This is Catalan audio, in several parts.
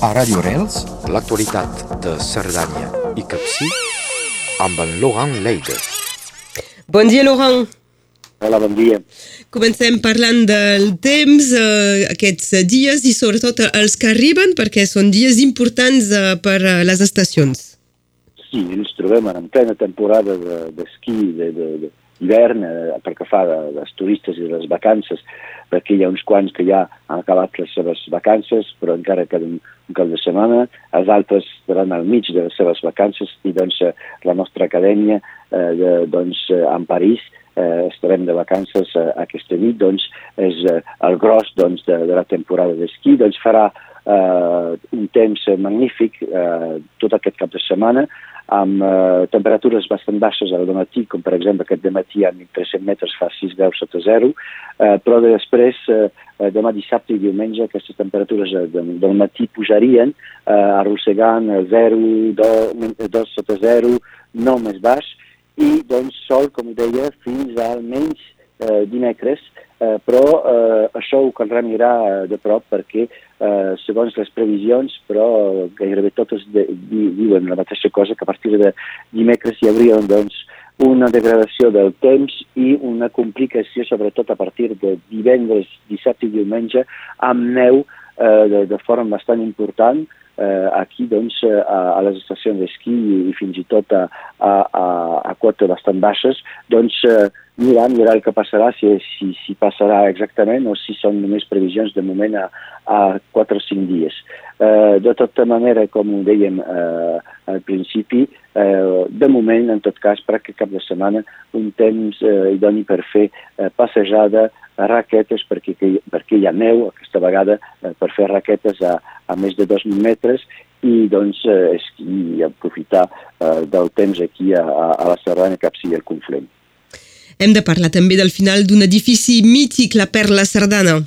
A Radio Rels, l'actualitat de Cerdanya i Capcí amb en Laurent Leide. Bon dia, Laurent. Hola, bon dia. Comencem parlant del temps eh, aquests dies i sobretot els que arriben perquè són dies importants eh, per eh, les estacions. Sí, ens trobem en plena temporada d'esquí de, de, de, d'hivern eh, perquè fa de, dels turistes i de les vacances, perquè hi ha uns quants que ja han acabat les seves vacances, però encara queda un, un cap de setmana, els altres estaran al mig de les seves vacances i doncs eh, la nostra acadèmia eh, de, doncs, eh, en París eh, estarem de vacances eh, aquesta nit, doncs és eh, el gros doncs, de, de la temporada d'esquí, doncs farà eh, un temps magnífic eh, tot aquest cap de setmana, amb eh, temperatures bastant baixes al matí, com per exemple aquest matí a 1.300 metres fa 6 graus sota zero, eh, però després, eh, eh demà dissabte i diumenge, aquestes temperatures eh, del matí pujarien, eh, arrossegant 0, 2, 2 sota 0, no més baix, i doncs sol, com deia, fins almenys eh, dimecres, eh, però eh, això ho caldrà mirar eh, de prop perquè, eh, segons les previsions, però gairebé totes de, di, diuen la mateixa cosa, que a partir de dimecres hi hauria doncs, una degradació del temps i una complicació, sobretot a partir de divendres, dissabte i diumenge, amb neu eh, de, de forma bastant important, aquí doncs, a, a les estacions d'esquí i fins i tot a, a, a, a quotes bastant baixes, doncs eh, mirar, mirar el que passarà, si, si, si passarà exactament o si són només previsions de moment a, a 4 o 5 dies. Eh, de tota manera, com ho dèiem eh, al principi, eh, de moment, en tot cas, per aquest cap de setmana, un temps eh, idoni per fer eh, passejada, raquetes, perquè, perquè hi ha neu aquesta vegada, eh, per fer raquetes a, a més de 2.000 metres i doncs eh, esquí i aprofitar eh, del temps aquí a, a la Serrana, Capcí i el Conflent. Hem de parlar també del final d'un edifici mític, la Perla Sardana.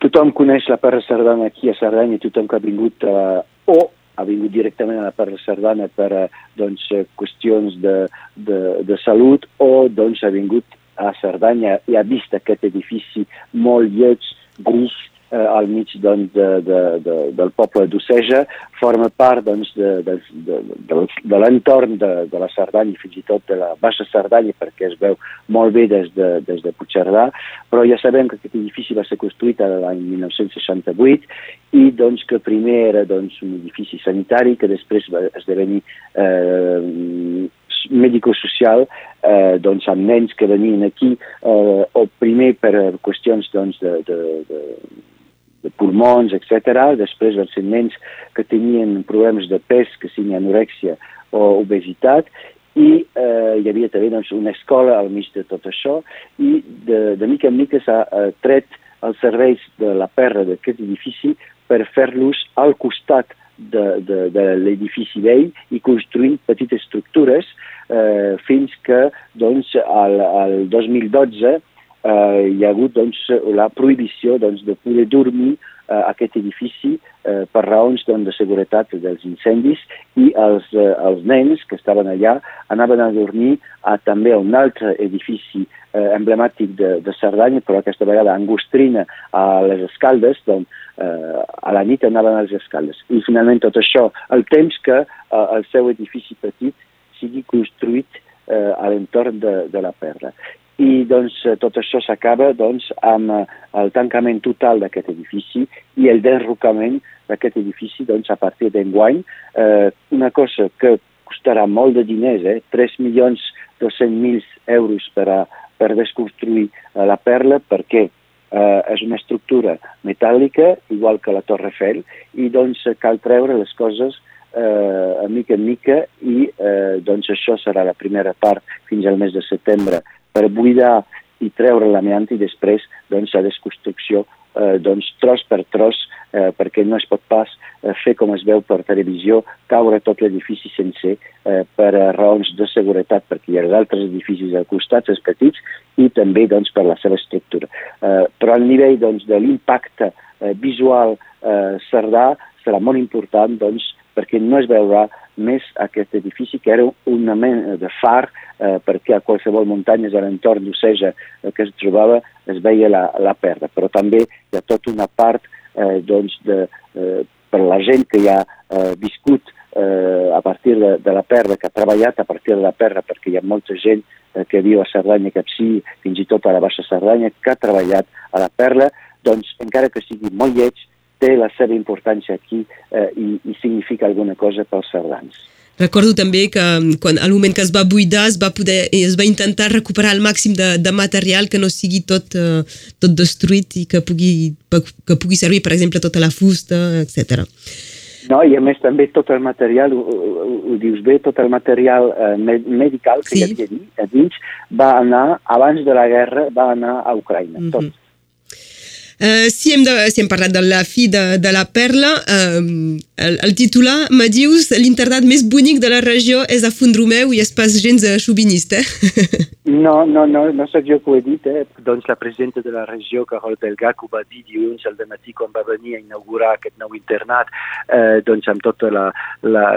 Tothom coneix la Perla Sardana aquí a Cerdanya, tothom que ha vingut eh, o ha vingut directament a la Perla Sardana per eh, doncs, eh, qüestions de, de, de salut o doncs, ha vingut a Cerdanya i ha vist aquest edifici molt lleig, gris, eh, al mig doncs, de, de, de, del poble d'Oceja, forma part doncs, de, de, de, de, de l'entorn de, de la Cerdanya i fins i tot de la Baixa Cerdanya perquè es veu molt bé des de, des de Puigcerdà, però ja sabem que aquest edifici va ser construït l'any 1968 i doncs, que primer era doncs, un edifici sanitari que després va esdevenir eh, medico-social eh, doncs, amb nens que venien aquí eh, o primer per qüestions doncs, de, de, de, de pulmons, etc. Després els nens que tenien problemes de pes, que siguin anorèxia o obesitat, i eh, hi havia també doncs, una escola al mig de tot això, i de, de mica en mica s'ha eh, tret els serveis de la perra d'aquest edifici per fer-los al costat de, de, de l'edifici vell i construint petites estructures eh, fins que doncs, al, al 2012 eh, hi ha hagut doncs, la prohibició doncs, de poder dormir eh, aquest edifici eh, per raons doncs, de seguretat dels incendis i els, eh, els nens que estaven allà anaven a dormir a també a un altre edifici eh, emblemàtic de, de Cerdanya, però aquesta vegada Angostrina, a les Escaldes, doncs, eh, a la nit anaven a les Escaldes. I finalment tot això, el temps que eh, el seu edifici petit sigui construït eh, a l'entorn de, de la Perla i doncs, eh, tot això s'acaba doncs, amb eh, el tancament total d'aquest edifici i el derrocament d'aquest edifici doncs, a partir d'enguany. Eh, una cosa que costarà molt de diners, eh? 3 milions 200.000 euros per, a, per desconstruir eh, la perla, perquè eh, és una estructura metàl·lica, igual que la Torre Eiffel, i doncs cal treure les coses eh, a mica en mica i eh, doncs això serà la primera part fins al mes de setembre per buidar i treure l'amiant i després doncs, la desconstrucció eh, doncs, tros per tros eh, perquè no es pot pas eh, fer com es veu per televisió, caure tot l'edifici sencer eh, per eh, raons de seguretat perquè hi ha altres edificis al costat, els petits, i també doncs, per la seva estructura. Eh, però al nivell doncs, de l'impacte eh, visual eh, cerdà serà molt important doncs, perquè no es veurà més aquest edifici que era una mena de far eh, perquè a qualsevol muntanya a l'entorn d'Oceja eh, que es trobava es veia la, la perda, però també hi ha tota una part eh, doncs de, eh, per la gent que ha eh, viscut eh, a partir de, de la perla, que ha treballat a partir de la perla, perquè hi ha molta gent eh, que viu a Cerdanya, que sí, fins i tot a la Baixa Cerdanya, que ha treballat a la perla, doncs encara que sigui molt lleig, té la seva importància aquí eh, i, i significa alguna cosa pels cerdans. Recordo també que quan, al moment que es va buidar es va, poder, es va intentar recuperar el màxim de, de material que no sigui tot, uh, tot destruït i que pugui, que pugui servir, per exemple, tota la fusta, etc. No, i a més també tot el material, ho, ho, ho dius bé, tot el material eh, medical que sí. hi havia a dins va anar, abans de la guerra, va anar a Ucraïna, mm -hmm. tot Uh, si, hem de, si hem parlat de la fi de, de la Perla, uh, el, el titular me dius l'internat més bonic de la regió és a Fondromeu i és pas gens xovinista. no, no, no, no sóc jo ho he dit. Eh? Doncs la presidenta de la regió, Carol Belgac, ho va dir dilluns al matí quan va venir a inaugurar aquest nou internat, eh, doncs amb tota la, la,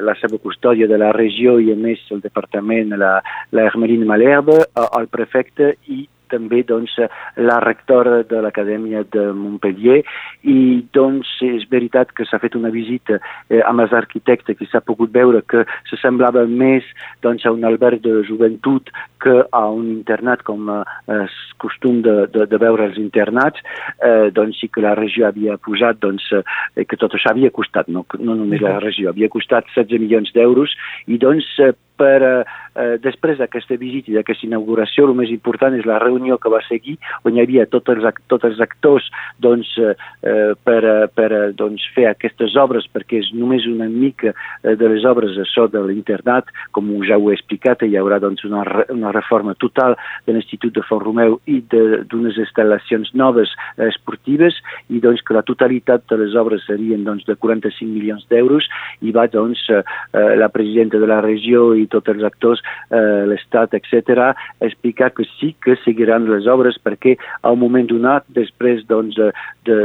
la seva custòdia de la regió i a més el departament, la, la Hermeline Malherbe, el prefecte i també doncs, la rectora de l'Acadèmia de Montpellier. I doncs és veritat que s'ha fet una visita eh, amb els arquitectes que s'ha pogut veure que se semblava més doncs, a un alberg de joventut que a un internat com eh, és costum de, de, de veure els internats, eh, doncs sí que la regió havia posat, doncs, eh, que tot això havia costat, no, no només la regió, havia costat 16 milions d'euros i doncs eh, per, eh, eh, després d'aquesta visita i d'aquesta inauguració, el més important és la reunió que va seguir, on hi havia tots els, tots els actors doncs, eh, eh per, eh, per doncs, fer aquestes obres, perquè és només una mica de les obres això de l'internat, com ja ho he explicat, hi haurà doncs, una, una reforma total de l'Institut de Font Romeu i d'unes instal·lacions noves eh, esportives, i doncs que la totalitat de les obres serien doncs, de 45 milions d'euros, i va doncs, eh, la presidenta de la regió i tots els actors, eh, l'Estat, etc., explicar que sí que seguiran les obres perquè a un moment donat, després doncs, de,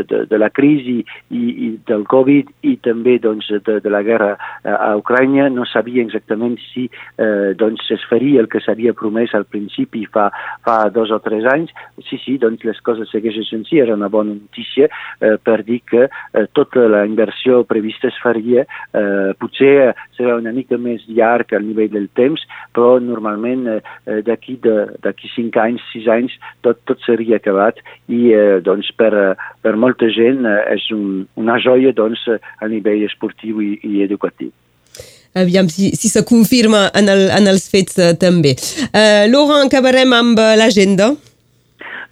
de, de la crisi i, i del Covid i també doncs, de, de la guerra a Ucrània, no sabia exactament si eh, doncs, es faria el que s'havia promès al principi fa, fa dos o tres anys. Sí, sí, doncs les coses segueixen sense era una bona notícia eh, per dir que eh, tota la inversió prevista es faria. Eh, potser serà una mica més llarg al nivell del temps, però normalment eh, eh d'aquí d'aquí cinc anys, sis anys, tot, tot seria acabat i eh, doncs per, per molta gent eh, és un, una joia doncs, a nivell esportiu i, i educatiu. Aviam si, si se confirma en, el, en els fets uh, també. Uh, Laurent, acabarem amb l'agenda.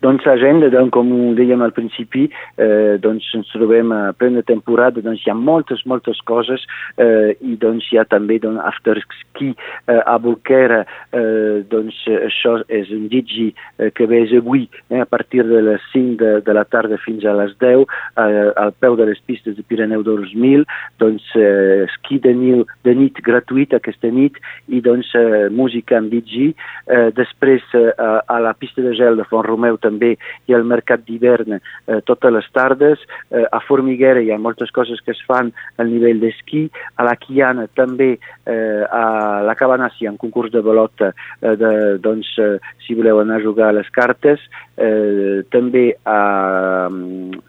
Doncs l'agenda, doncs, com ho dèiem al principi, eh, doncs ens trobem a plena temporada, doncs hi ha moltes, moltes coses eh, i doncs hi ha també doncs, afterski eh, a Bolquera, eh, doncs això és un digi eh, que ve avui eh, a partir de les 5 de, de la tarda fins a les 10 eh, al peu de les pistes de Pirineu 2000, doncs eh, esquí de, nil, de nit gratuït aquesta nit i doncs eh, música en digi. Eh, després eh, a la pista de gel de Font Romeu també també hi ha el mercat d'hivern eh, totes les tardes, eh, a Formiguera hi ha moltes coses que es fan al nivell d'esquí, a la Quiana també, eh, a la Cabana hi ha un concurs de velota, eh, de, doncs, eh, si voleu anar a jugar a les cartes, eh, també a,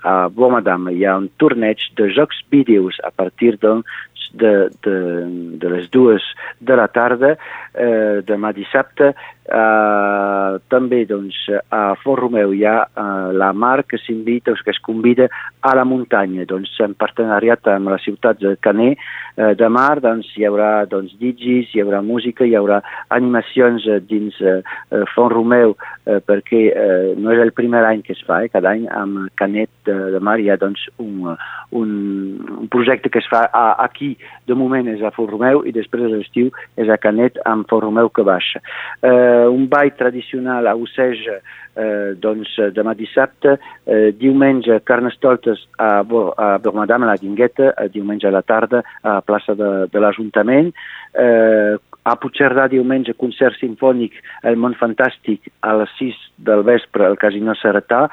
a Bomadam hi ha un torneig de jocs vídeos a partir doncs, de, de, de les dues de la tarda, eh, demà dissabte. Eh, també doncs, a Font Romeu hi ha eh, la mar que s'invita, que es convida a la muntanya, doncs, en partenariat amb la ciutat de Canet eh, de mar, doncs, hi haurà doncs, digis, hi haurà música, hi haurà animacions eh, dins eh, eh Font Romeu, eh, perquè eh, no és el primer any que es fa, eh, cada any amb Canet de, de Mar hi ha doncs, un, un, un projecte que es fa a, aquí. De moment és a Font Romeu i després a l'estiu és a Canet amb Font Romeu que baixa. Eh, un ball tradicional a Oceja eh, doncs demà dissabte, eh, diumenge Carnestoltes a, a Bormadam, a la Guingueta, eh, diumenge a la tarda a la plaça de, de l'Ajuntament, eh, a Puigcerdà diumenge concert sinfònic El món fantàstic a les 6 del vespre al Casino Seretà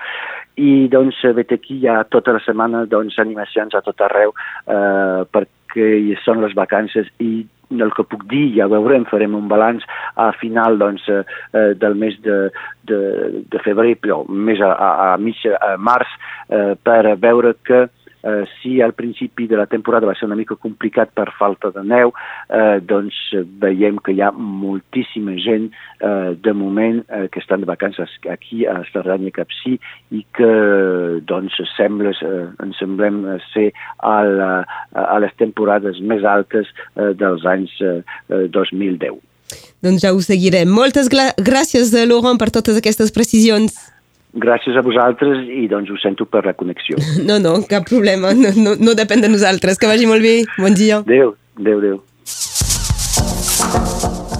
i doncs vet aquí hi ha tota la setmana doncs animacions a tot arreu eh, perquè són les vacances i el que puc dir, ja veurem, farem un balanç a final doncs, eh, del mes de, de, de febrer, però més a, a, a mig a març, eh, per veure que eh, si al principi de la temporada va ser una mica complicat per falta de neu, eh, doncs veiem que hi ha moltíssima gent eh, de moment eh, que estan de vacances aquí a Cerdanya Capcí i que doncs sembla, eh, ens semblem ser a, la, a les temporades més altes eh, dels anys eh, 2010. Doncs ja ho seguirem. Moltes gràcies, Laurent, per totes aquestes precisions. Gràcies a vosaltres i doncs ho sento per la connexió. No, no, cap problema. No, no, no depèn de nosaltres. Que vagi molt bé. Bon dia. Adéu, adéu, adéu.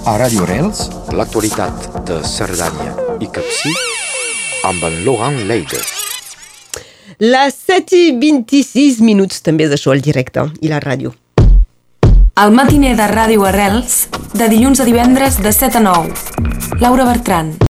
A Radio Rels, l'actualitat de Cerdanya i Capcí amb en Laurent Leide. Les 7 i 26 minuts també és això, el directe i la ràdio. El matiner de Ràdio Arrels, de dilluns a divendres de 7 a 9. Laura Bertran.